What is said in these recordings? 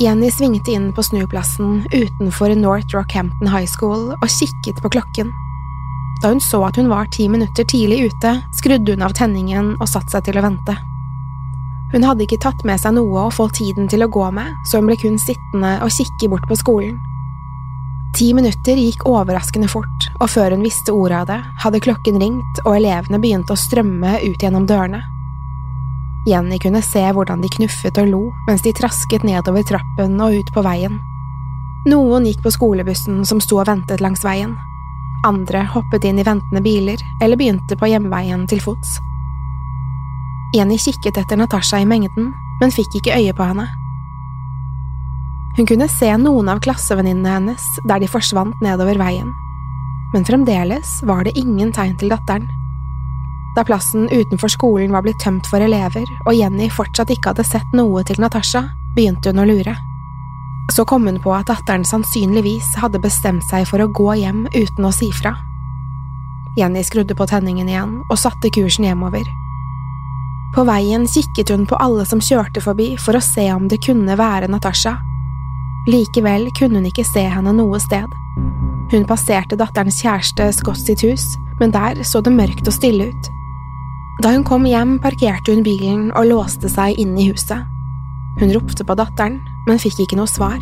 Jenny svingte inn på snuplassen utenfor North Rockhampton High School og kikket på klokken. Da hun så at hun var ti minutter tidlig ute, skrudde hun av tenningen og satte seg til å vente. Hun hadde ikke tatt med seg noe å få tiden til å gå med, så hun ble kun sittende og kikke bort på skolen. Ti minutter gikk overraskende fort, og før hun visste ordet av det, hadde klokken ringt og elevene begynte å strømme ut gjennom dørene. Jenny kunne se hvordan de knuffet og lo mens de trasket nedover trappen og ut på veien. Noen gikk på skolebussen som sto og ventet langs veien. Andre hoppet inn i ventende biler eller begynte på hjemveien til fots. Jenny kikket etter Natasha i mengden, men fikk ikke øye på henne. Hun kunne se noen av klassevenninnene hennes der de forsvant nedover veien, men fremdeles var det ingen tegn til datteren. Da plassen utenfor skolen var blitt tømt for elever, og Jenny fortsatt ikke hadde sett noe til Natasha, begynte hun å lure. Så kom hun på at datteren sannsynligvis hadde bestemt seg for å gå hjem uten å si fra. Jenny skrudde på tenningen igjen og satte kursen hjemover. På veien kikket hun på alle som kjørte forbi for å se om det kunne være Natasha. Likevel kunne hun ikke se henne noe sted. Hun passerte datterens kjæreste Scott sitt hus, men der så det mørkt og stille ut. Da hun kom hjem, parkerte hun bilen og låste seg inne i huset. Hun ropte på datteren, men fikk ikke noe svar.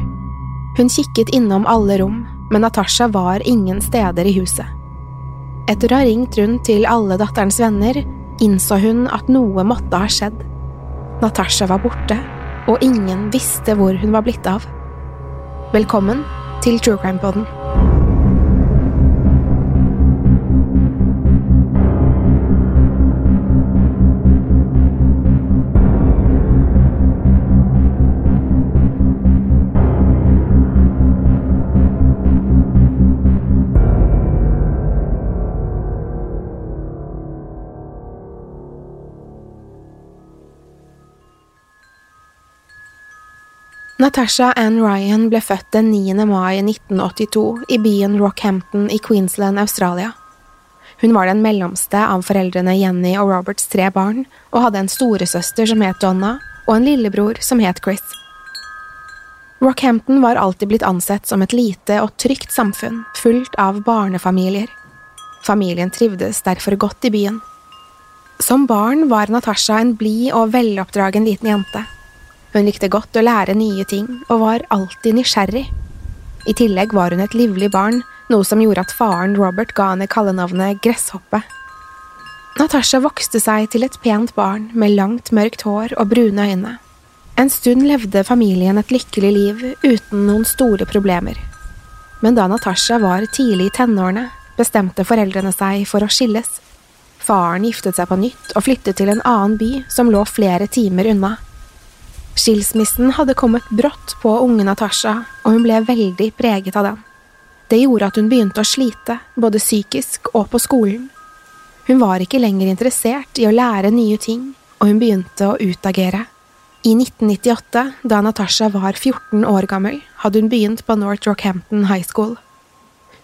Hun kikket innom alle rom, men Natasha var ingen steder i huset. Etter å ha ringt rundt til alle datterens venner, innså hun at noe måtte ha skjedd. Natasha var borte, og ingen visste hvor hun var blitt av. Velkommen til True Crime Podden. Natasha Ann Ryan ble født den 9. mai 1982 i byen Rockhampton i Queensland, Australia. Hun var den mellomste av foreldrene Jenny og Roberts tre barn, og hadde en storesøster som het Donna, og en lillebror som het Chris. Rockhampton var alltid blitt ansett som et lite og trygt samfunn, fullt av barnefamilier. Familien trivdes derfor godt i byen. Som barn var Natasha en blid og veloppdragen liten jente. Hun likte godt å lære nye ting og var alltid nysgjerrig. I tillegg var hun et livlig barn, noe som gjorde at faren Robert ga henne kallenavnet Gresshoppe. Natasha vokste seg til et pent barn med langt, mørkt hår og brune øyne. En stund levde familien et lykkelig liv uten noen store problemer. Men da Natasha var tidlig i tenårene, bestemte foreldrene seg for å skilles. Faren giftet seg på nytt og flyttet til en annen by som lå flere timer unna. Skilsmissen hadde kommet brått på unge Natasha, og hun ble veldig preget av den. Det gjorde at hun begynte å slite, både psykisk og på skolen. Hun var ikke lenger interessert i å lære nye ting, og hun begynte å utagere. I 1998, da Natasha var 14 år gammel, hadde hun begynt på North Rockhampton High School.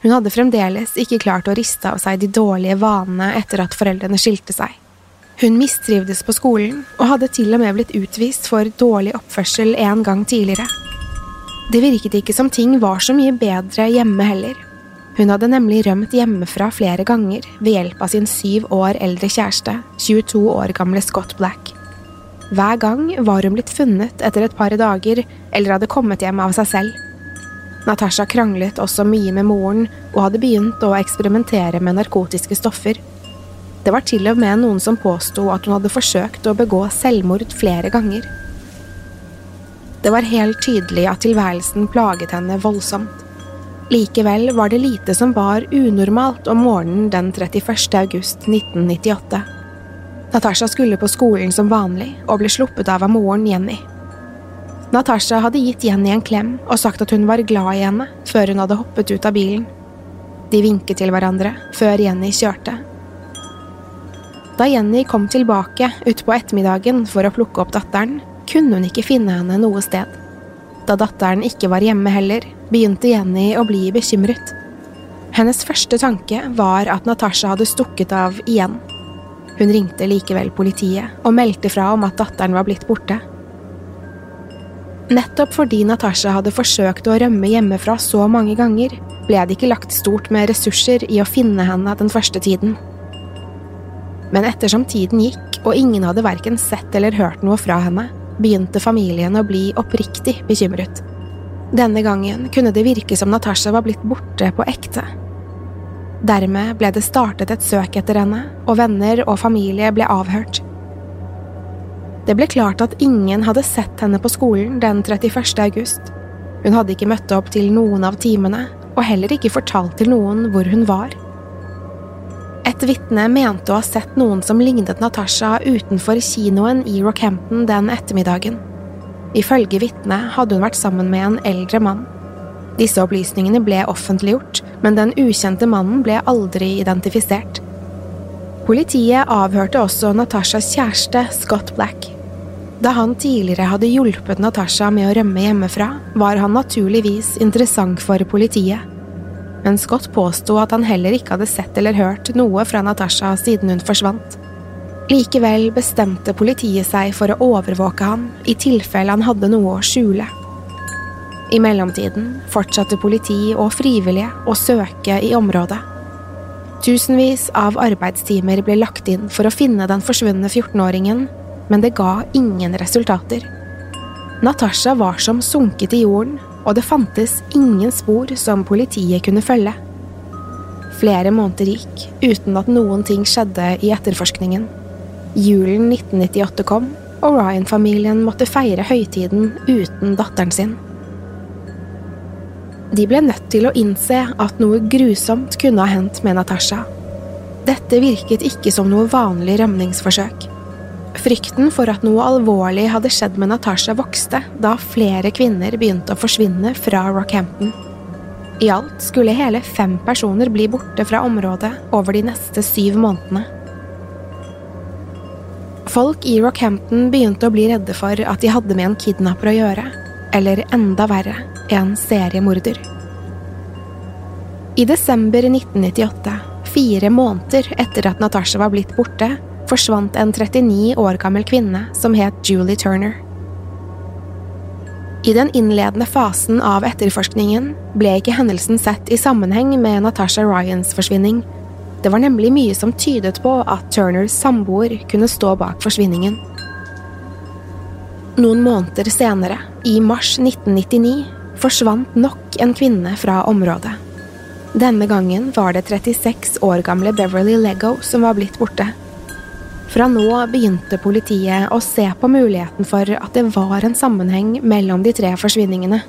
Hun hadde fremdeles ikke klart å riste av seg de dårlige vanene etter at foreldrene skilte seg. Hun mistrivdes på skolen, og hadde til og med blitt utvist for dårlig oppførsel en gang tidligere. Det virket ikke som ting var så mye bedre hjemme heller. Hun hadde nemlig rømt hjemmefra flere ganger ved hjelp av sin syv år eldre kjæreste, 22 år gamle Scott Black. Hver gang var hun blitt funnet etter et par dager eller hadde kommet hjem av seg selv. Natasha kranglet også mye med moren og hadde begynt å eksperimentere med narkotiske stoffer. Det var til og med noen som påsto at hun hadde forsøkt å begå selvmord flere ganger. Det var helt tydelig at tilværelsen plaget henne voldsomt. Likevel var det lite som var unormalt om morgenen den 31. august 1998. Natasha skulle på skolen som vanlig og ble sluppet av av moren Jenny. Natasha hadde gitt Jenny en klem og sagt at hun var glad i henne før hun hadde hoppet ut av bilen. De vinket til hverandre før Jenny kjørte. Da Jenny kom tilbake utpå ettermiddagen for å plukke opp datteren, kunne hun ikke finne henne noe sted. Da datteren ikke var hjemme heller, begynte Jenny å bli bekymret. Hennes første tanke var at Natasha hadde stukket av igjen. Hun ringte likevel politiet og meldte fra om at datteren var blitt borte. Nettopp fordi Natasha hadde forsøkt å rømme hjemmefra så mange ganger, ble det ikke lagt stort med ressurser i å finne henne den første tiden. Men ettersom tiden gikk og ingen hadde verken sett eller hørt noe fra henne, begynte familien å bli oppriktig bekymret. Denne gangen kunne det virke som Natasha var blitt borte på ekte. Dermed ble det startet et søk etter henne, og venner og familie ble avhørt. Det ble klart at ingen hadde sett henne på skolen den 31. august. Hun hadde ikke møtt opp til noen av timene, og heller ikke fortalt til noen hvor hun var. Et vitne mente å ha sett noen som lignet Natasha utenfor kinoen i Rockhampton den ettermiddagen. Ifølge vitnet hadde hun vært sammen med en eldre mann. Disse opplysningene ble offentliggjort, men den ukjente mannen ble aldri identifisert. Politiet avhørte også Natashas kjæreste, Scott Black. Da han tidligere hadde hjulpet Natasha med å rømme hjemmefra, var han naturligvis interessant for politiet. Men Scott påsto at han heller ikke hadde sett eller hørt noe fra Natasha siden hun forsvant. Likevel bestemte politiet seg for å overvåke ham i tilfelle han hadde noe å skjule. I mellomtiden fortsatte politi og frivillige å søke i området. Tusenvis av arbeidstimer ble lagt inn for å finne den forsvunne 14-åringen men det ga ingen resultater. Natasha var som sunket i jorden, og det fantes ingen spor som politiet kunne følge. Flere måneder gikk uten at noen ting skjedde i etterforskningen. Julen 1998 kom, og Ryan-familien måtte feire høytiden uten datteren sin. De ble nødt til å innse at noe grusomt kunne ha hendt med Natasha. Dette virket ikke som noe vanlig rømningsforsøk. Frykten for at noe alvorlig hadde skjedd med Natasha vokste da flere kvinner begynte å forsvinne fra Rockhampton. I alt skulle hele fem personer bli borte fra området over de neste syv månedene. Folk i Rockhampton begynte å bli redde for at de hadde med en kidnapper å gjøre, eller enda verre, en seriemorder. I desember 1998, fire måneder etter at Natasha var blitt borte, forsvant en 39 år gammel kvinne som het Julie Turner. I den innledende fasen av etterforskningen ble ikke hendelsen sett i sammenheng med Natasha Ryans forsvinning. Det var nemlig mye som tydet på at Turners samboer kunne stå bak forsvinningen. Noen måneder senere, i mars 1999, forsvant nok en kvinne fra området. Denne gangen var det 36 år gamle Beverly Lego som var blitt borte. Fra nå begynte politiet å se på muligheten for at det var en sammenheng mellom de tre forsvinningene.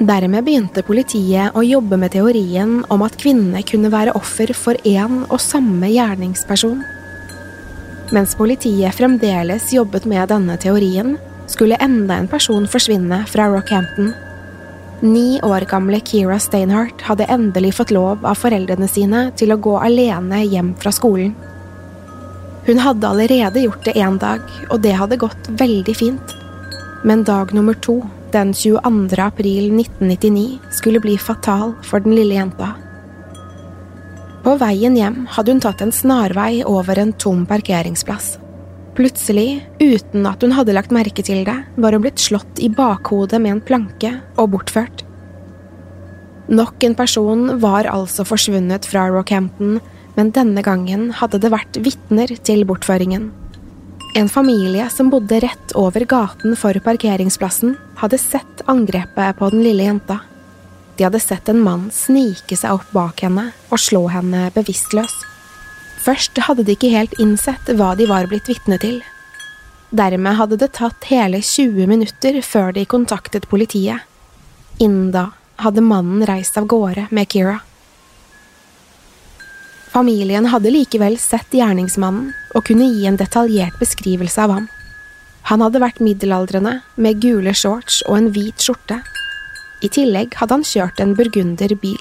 Dermed begynte politiet å jobbe med teorien om at kvinnene kunne være offer for én og samme gjerningsperson. Mens politiet fremdeles jobbet med denne teorien, skulle enda en person forsvinne fra Rockhampton. Ni år gamle Kira Steinhardt hadde endelig fått lov av foreldrene sine til å gå alene hjem fra skolen. Hun hadde allerede gjort det én dag, og det hadde gått veldig fint. Men dag nummer to, den 22. april 1999, skulle bli fatal for den lille jenta. På veien hjem hadde hun tatt en snarvei over en tom parkeringsplass. Plutselig, uten at hun hadde lagt merke til det, var hun blitt slått i bakhodet med en planke og bortført. Nok en person var altså forsvunnet fra Rockhampton, men denne gangen hadde det vært vitner til bortføringen. En familie som bodde rett over gaten for parkeringsplassen, hadde sett angrepet på den lille jenta. De hadde sett en mann snike seg opp bak henne og slå henne bevisstløs. Først hadde de ikke helt innsett hva de var blitt vitne til. Dermed hadde det tatt hele 20 minutter før de kontaktet politiet. Innen da hadde mannen reist av gårde med Kira. Familien hadde likevel sett gjerningsmannen og kunne gi en detaljert beskrivelse av ham. Han hadde vært middelaldrende, med gule shorts og en hvit skjorte. I tillegg hadde han kjørt en burgunder bil.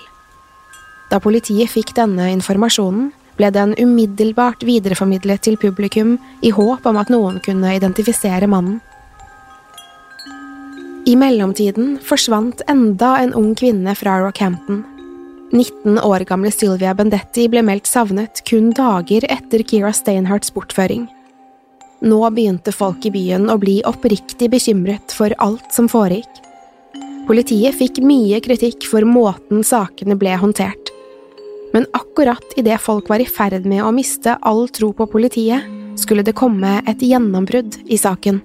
Da politiet fikk denne informasjonen, ble den umiddelbart videreformidlet til publikum i håp om at noen kunne identifisere mannen. I mellomtiden forsvant enda en ung kvinne fra Rockhampton. 19 år gamle Sylvia Bendetti ble meldt savnet kun dager etter Kira Steinhardts bortføring. Nå begynte folk i byen å bli oppriktig bekymret for alt som foregikk. Politiet fikk mye kritikk for måten sakene ble håndtert men akkurat idet folk var i ferd med å miste all tro på politiet, skulle det komme et gjennombrudd i saken.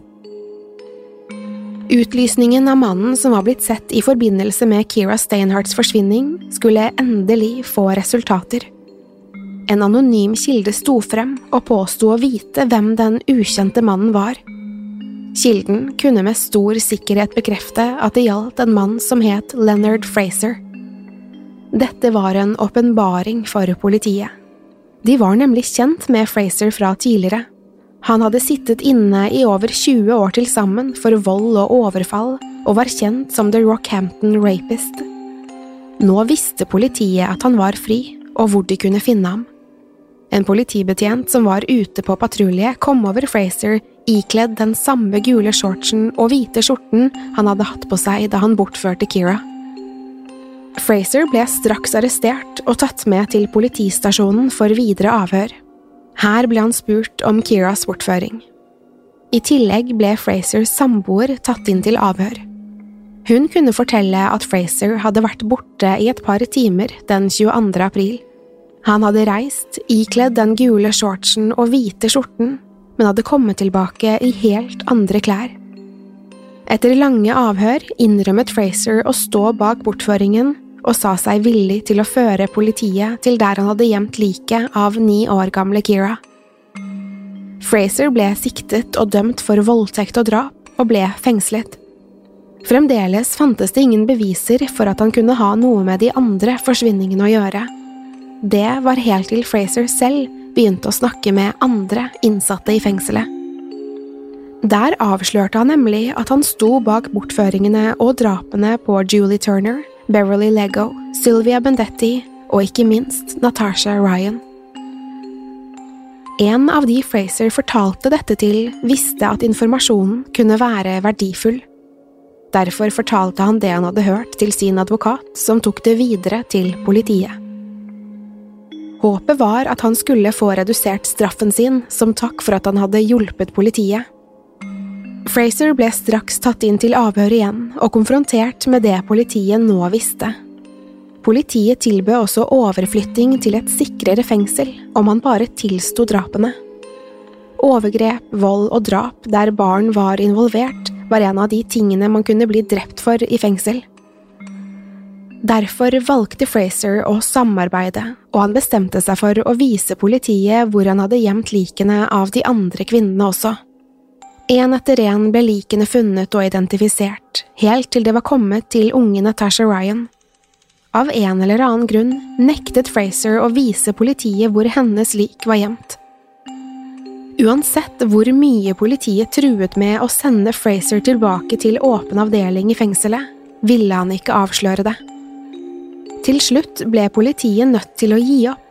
Utlysningen av mannen som var blitt sett i forbindelse med Kira Steinhards forsvinning, skulle endelig få resultater. En anonym kilde sto frem og påsto å vite hvem den ukjente mannen var. Kilden kunne med stor sikkerhet bekrefte at det gjaldt en mann som het Leonard Fraser. Dette var en åpenbaring for politiet. De var nemlig kjent med Fraser fra tidligere. Han hadde sittet inne i over 20 år til sammen for vold og overfall, og var kjent som The Rockhampton Rapist. Nå visste politiet at han var fri, og hvor de kunne finne ham. En politibetjent som var ute på patrulje, kom over Fraser ikledd den samme gule shortsen og hvite skjorten han hadde hatt på seg da han bortførte Kira. Fraser ble straks arrestert og tatt med til politistasjonen for videre avhør. Her ble han spurt om Kiras bortføring. I tillegg ble Frasers samboer tatt inn til avhør. Hun kunne fortelle at Fraser hadde vært borte i et par timer den 22. april. Han hadde reist ikledd den gule shortsen og hvite skjorten, men hadde kommet tilbake i helt andre klær. Etter lange avhør innrømmet Fraser å stå bak bortføringen og sa seg villig til å føre politiet til der han hadde gjemt liket av ni år gamle Kira. Fraser ble siktet og dømt for voldtekt og drap, og ble fengslet. Fremdeles fantes det ingen beviser for at han kunne ha noe med de andre forsvinningene å gjøre. Det var helt til Fraser selv begynte å snakke med andre innsatte i fengselet. Der avslørte han nemlig at han sto bak bortføringene og drapene på Julie Turner, Beverly Lego, Sylvia Bendetti og ikke minst Natasha Ryan. En av de Fraser fortalte dette til, visste at informasjonen kunne være verdifull. Derfor fortalte han det han hadde hørt til sin advokat, som tok det videre til politiet. Håpet var at han skulle få redusert straffen sin som takk for at han hadde hjulpet politiet. Fraser ble straks tatt inn til avhør igjen og konfrontert med det politiet nå visste. Politiet tilbød også overflytting til et sikrere fengsel om han bare tilsto drapene. Overgrep, vold og drap der barn var involvert, var en av de tingene man kunne bli drept for i fengsel. Derfor valgte Fraser å samarbeide, og han bestemte seg for å vise politiet hvor han hadde gjemt likene av de andre kvinnene også. En etter en ble likene funnet og identifisert, helt til det var kommet til unge Natasha Ryan. Av en eller annen grunn nektet Fraser å vise politiet hvor hennes lik var gjemt. Uansett hvor mye politiet truet med å sende Fraser tilbake til åpen avdeling i fengselet, ville han ikke avsløre det. Til slutt ble politiet nødt til å gi opp.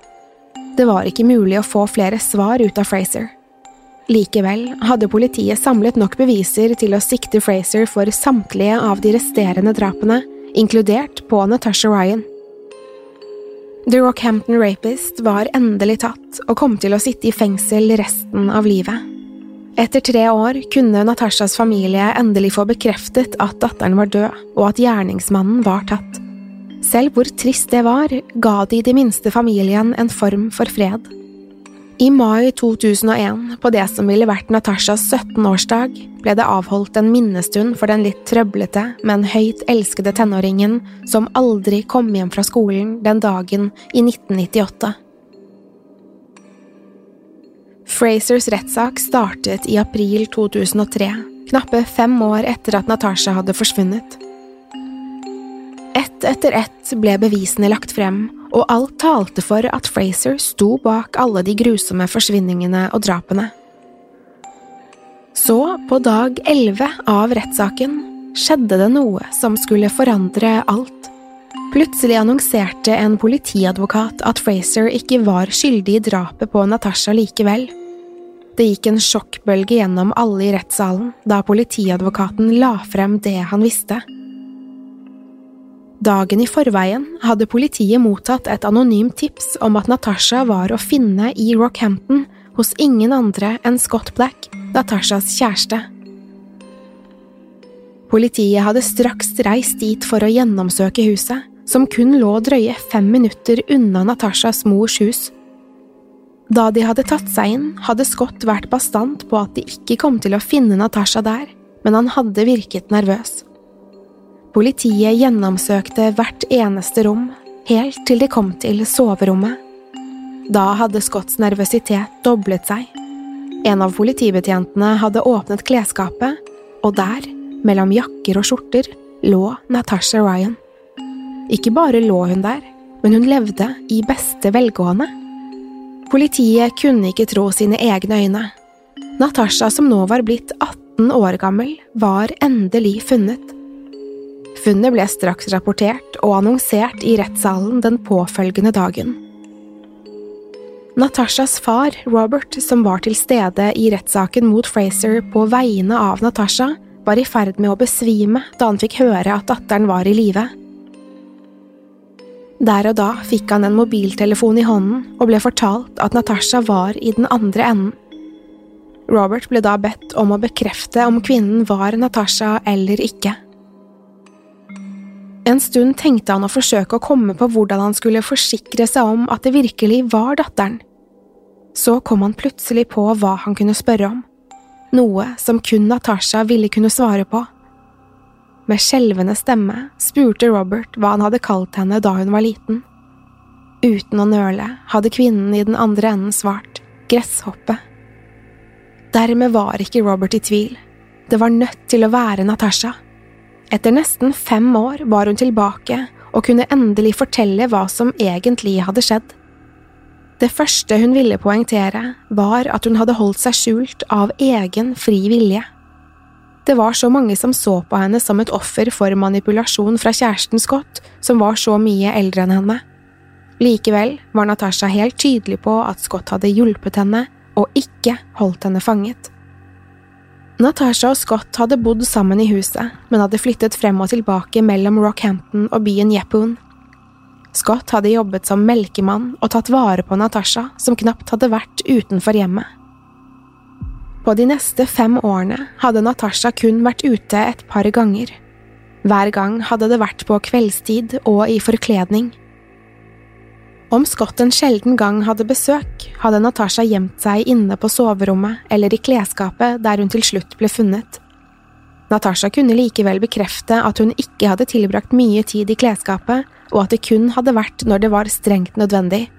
Det var ikke mulig å få flere svar ut av Fraser. Likevel hadde politiet samlet nok beviser til å sikte Fraser for samtlige av de resterende drapene, inkludert på Natasha Ryan. The Rockhampton Rapist var endelig tatt og kom til å sitte i fengsel resten av livet. Etter tre år kunne Natashas familie endelig få bekreftet at datteren var død, og at gjerningsmannen var tatt. Selv hvor trist det var, ga de de minste familien en form for fred. I mai 2001, på det som ville vært Natashas 17-årsdag, ble det avholdt en minnestund for den litt trøblete, men høyt elskede tenåringen som aldri kom hjem fra skolen den dagen i 1998. Frasers rettssak startet i april 2003, knappe fem år etter at Natasha hadde forsvunnet. Ett etter ett ble bevisene lagt frem, og alt talte for at Fraser sto bak alle de grusomme forsvinningene og drapene. Så, på dag elleve av rettssaken, skjedde det noe som skulle forandre alt. Plutselig annonserte en politiadvokat at Fraser ikke var skyldig i drapet på Natasha likevel. Det gikk en sjokkbølge gjennom alle i rettssalen da politiadvokaten la frem det han visste. Dagen i forveien hadde politiet mottatt et anonymt tips om at Natasha var å finne i Rockhampton hos ingen andre enn Scott Black, Natashas kjæreste. Politiet hadde straks reist dit for å gjennomsøke huset, som kun lå drøye fem minutter unna Natashas mors hus. Da de hadde tatt seg inn, hadde Scott vært bastant på at de ikke kom til å finne Natasha der, men han hadde virket nervøs. Politiet gjennomsøkte hvert eneste rom, helt til de kom til soverommet. Da hadde Scotts nervøsitet doblet seg. En av politibetjentene hadde åpnet klesskapet, og der, mellom jakker og skjorter, lå Natasha Ryan. Ikke bare lå hun der, men hun levde i beste velgående. Politiet kunne ikke tro sine egne øyne. Natasha, som nå var blitt 18 år gammel, var endelig funnet. Funnet ble straks rapportert og annonsert i rettssalen den påfølgende dagen. Natashas far, Robert, som var til stede i rettssaken mot Fraser på vegne av Natasha, var i ferd med å besvime da han fikk høre at datteren var i live. Der og da fikk han en mobiltelefon i hånden og ble fortalt at Natasha var i den andre enden. Robert ble da bedt om å bekrefte om kvinnen var Natasha eller ikke. En stund tenkte han å forsøke å komme på hvordan han skulle forsikre seg om at det virkelig var datteren. Så kom han plutselig på hva han kunne spørre om, noe som kun Natasha ville kunne svare på. Med skjelvende stemme spurte Robert hva han hadde kalt henne da hun var liten. Uten å nøle hadde kvinnen i den andre enden svart gresshoppe. Dermed var ikke Robert i tvil, det var nødt til å være Natasha. Etter nesten fem år var hun tilbake og kunne endelig fortelle hva som egentlig hadde skjedd. Det første hun ville poengtere, var at hun hadde holdt seg skjult av egen fri vilje. Det var så mange som så på henne som et offer for manipulasjon fra kjæresten Scott, som var så mye eldre enn henne. Likevel var Natasha helt tydelig på at Scott hadde hjulpet henne og ikke holdt henne fanget. Natasha og Scott hadde bodd sammen i huset, men hadde flyttet frem og tilbake mellom Rockhampton og byen Yeppoon. Scott hadde jobbet som melkemann og tatt vare på Natasha, som knapt hadde vært utenfor hjemmet. På de neste fem årene hadde Natasha kun vært ute et par ganger. Hver gang hadde det vært på kveldstid og i forkledning. Om Scott en sjelden gang hadde besøk, hadde Natasha gjemt seg inne på soverommet eller i klesskapet der hun til slutt ble funnet. Natasha kunne likevel bekrefte at hun ikke hadde tilbrakt mye tid i klesskapet, og at det kun hadde vært når det var strengt nødvendig.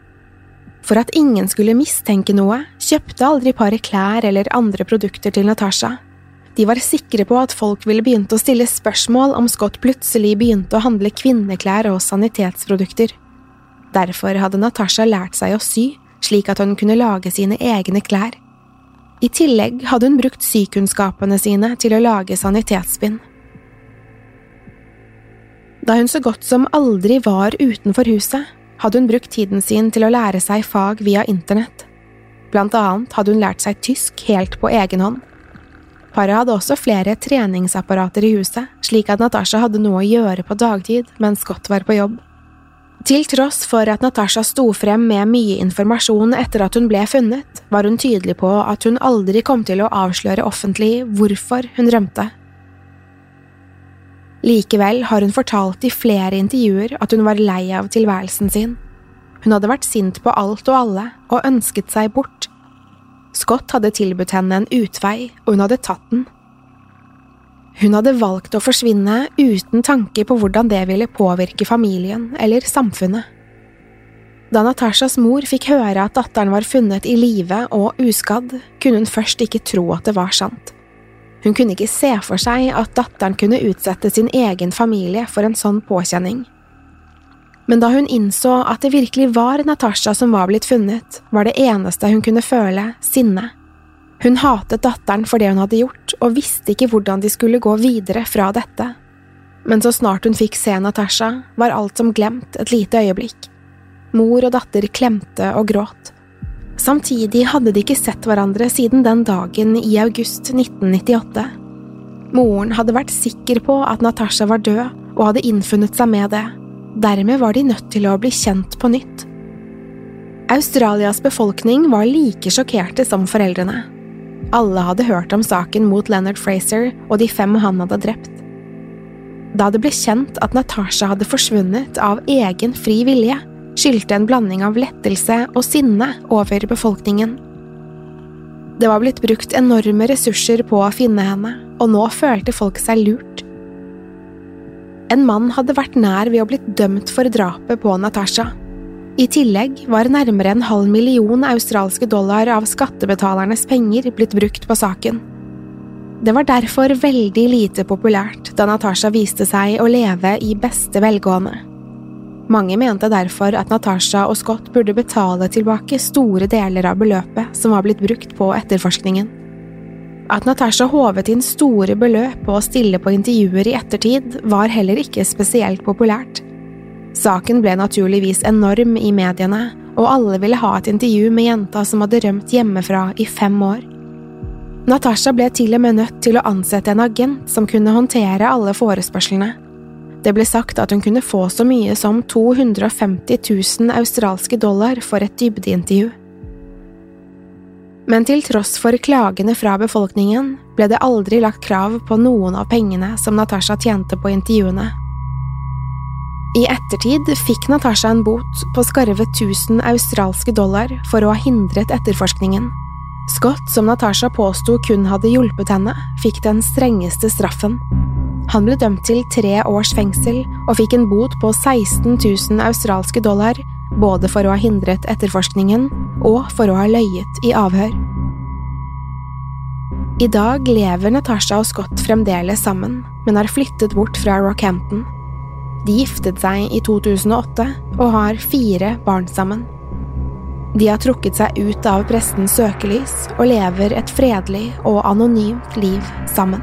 For at ingen skulle mistenke noe, kjøpte aldri paret klær eller andre produkter til Natasha. De var sikre på at folk ville begynt å stille spørsmål om Scott plutselig begynte å handle kvinneklær og sanitetsprodukter. Derfor hadde Natasha lært seg å sy, slik at hun kunne lage sine egne klær. I tillegg hadde hun brukt sykunnskapene sine til å lage sanitetsbind. Da hun så godt som aldri var utenfor huset, hadde hun brukt tiden sin til å lære seg fag via internett. blant annet hadde hun lært seg tysk helt på egen hånd. Paret hadde også flere treningsapparater i huset, slik at Natasha hadde noe å gjøre på dagtid mens Scott var på jobb. Til tross for at Natasha sto frem med mye informasjon etter at hun ble funnet, var hun tydelig på at hun aldri kom til å avsløre offentlig hvorfor hun rømte. Likevel har hun fortalt i flere intervjuer at hun var lei av tilværelsen sin. Hun hadde vært sint på alt og alle og ønsket seg bort. Scott hadde tilbudt henne en utvei, og hun hadde tatt den. Hun hadde valgt å forsvinne uten tanke på hvordan det ville påvirke familien eller samfunnet. Da Natashas mor fikk høre at datteren var funnet i live og uskadd, kunne hun først ikke tro at det var sant. Hun kunne ikke se for seg at datteren kunne utsette sin egen familie for en sånn påkjenning. Men da hun innså at det virkelig var Natasha som var blitt funnet, var det eneste hun kunne føle, sinne. Hun hatet datteren for det hun hadde gjort, og visste ikke hvordan de skulle gå videre fra dette. Men så snart hun fikk se Natasha, var alt som glemt et lite øyeblikk. Mor og datter klemte og gråt. Samtidig hadde de ikke sett hverandre siden den dagen i august 1998. Moren hadde vært sikker på at Natasha var død, og hadde innfunnet seg med det. Dermed var de nødt til å bli kjent på nytt. Australias befolkning var like sjokkerte som foreldrene. Alle hadde hørt om saken mot Leonard Fraser og de fem han hadde drept. Da det ble kjent at Natasha hadde forsvunnet av egen fri vilje, skyldte en blanding av lettelse og sinne over befolkningen. Det var blitt brukt enorme ressurser på å finne henne, og nå følte folk seg lurt. En mann hadde vært nær ved å blitt dømt for drapet på Natasha. I tillegg var nærmere en halv million australske dollar av skattebetalernes penger blitt brukt på saken. Det var derfor veldig lite populært da Natasha viste seg å leve i beste velgående. Mange mente derfor at Natasha og Scott burde betale tilbake store deler av beløpet som var blitt brukt på etterforskningen. At Natasha håvet inn store beløp på å stille på intervjuer i ettertid, var heller ikke spesielt populært. Saken ble naturligvis enorm i mediene, og alle ville ha et intervju med jenta som hadde rømt hjemmefra i fem år. Natasha ble til og med nødt til å ansette en agent som kunne håndtere alle forespørslene. Det ble sagt at hun kunne få så mye som 250 000 australske dollar for et dybdeintervju. Men til tross for klagene fra befolkningen ble det aldri lagt krav på noen av pengene som Natasha tjente på intervjuene. I ettertid fikk Natasha en bot på skarve 1000 australske dollar for å ha hindret etterforskningen. Scott, som Natasha påsto kun hadde hjulpet henne, fikk den strengeste straffen. Han ble dømt til tre års fengsel og fikk en bot på 16 000 australske dollar, både for å ha hindret etterforskningen og for å ha løyet i avhør. I dag lever Natasha og Scott fremdeles sammen, men har flyttet bort fra Rockhampton. De giftet seg i 2008 og har fire barn sammen. De har trukket seg ut av prestens søkelys og lever et fredelig og anonymt liv sammen.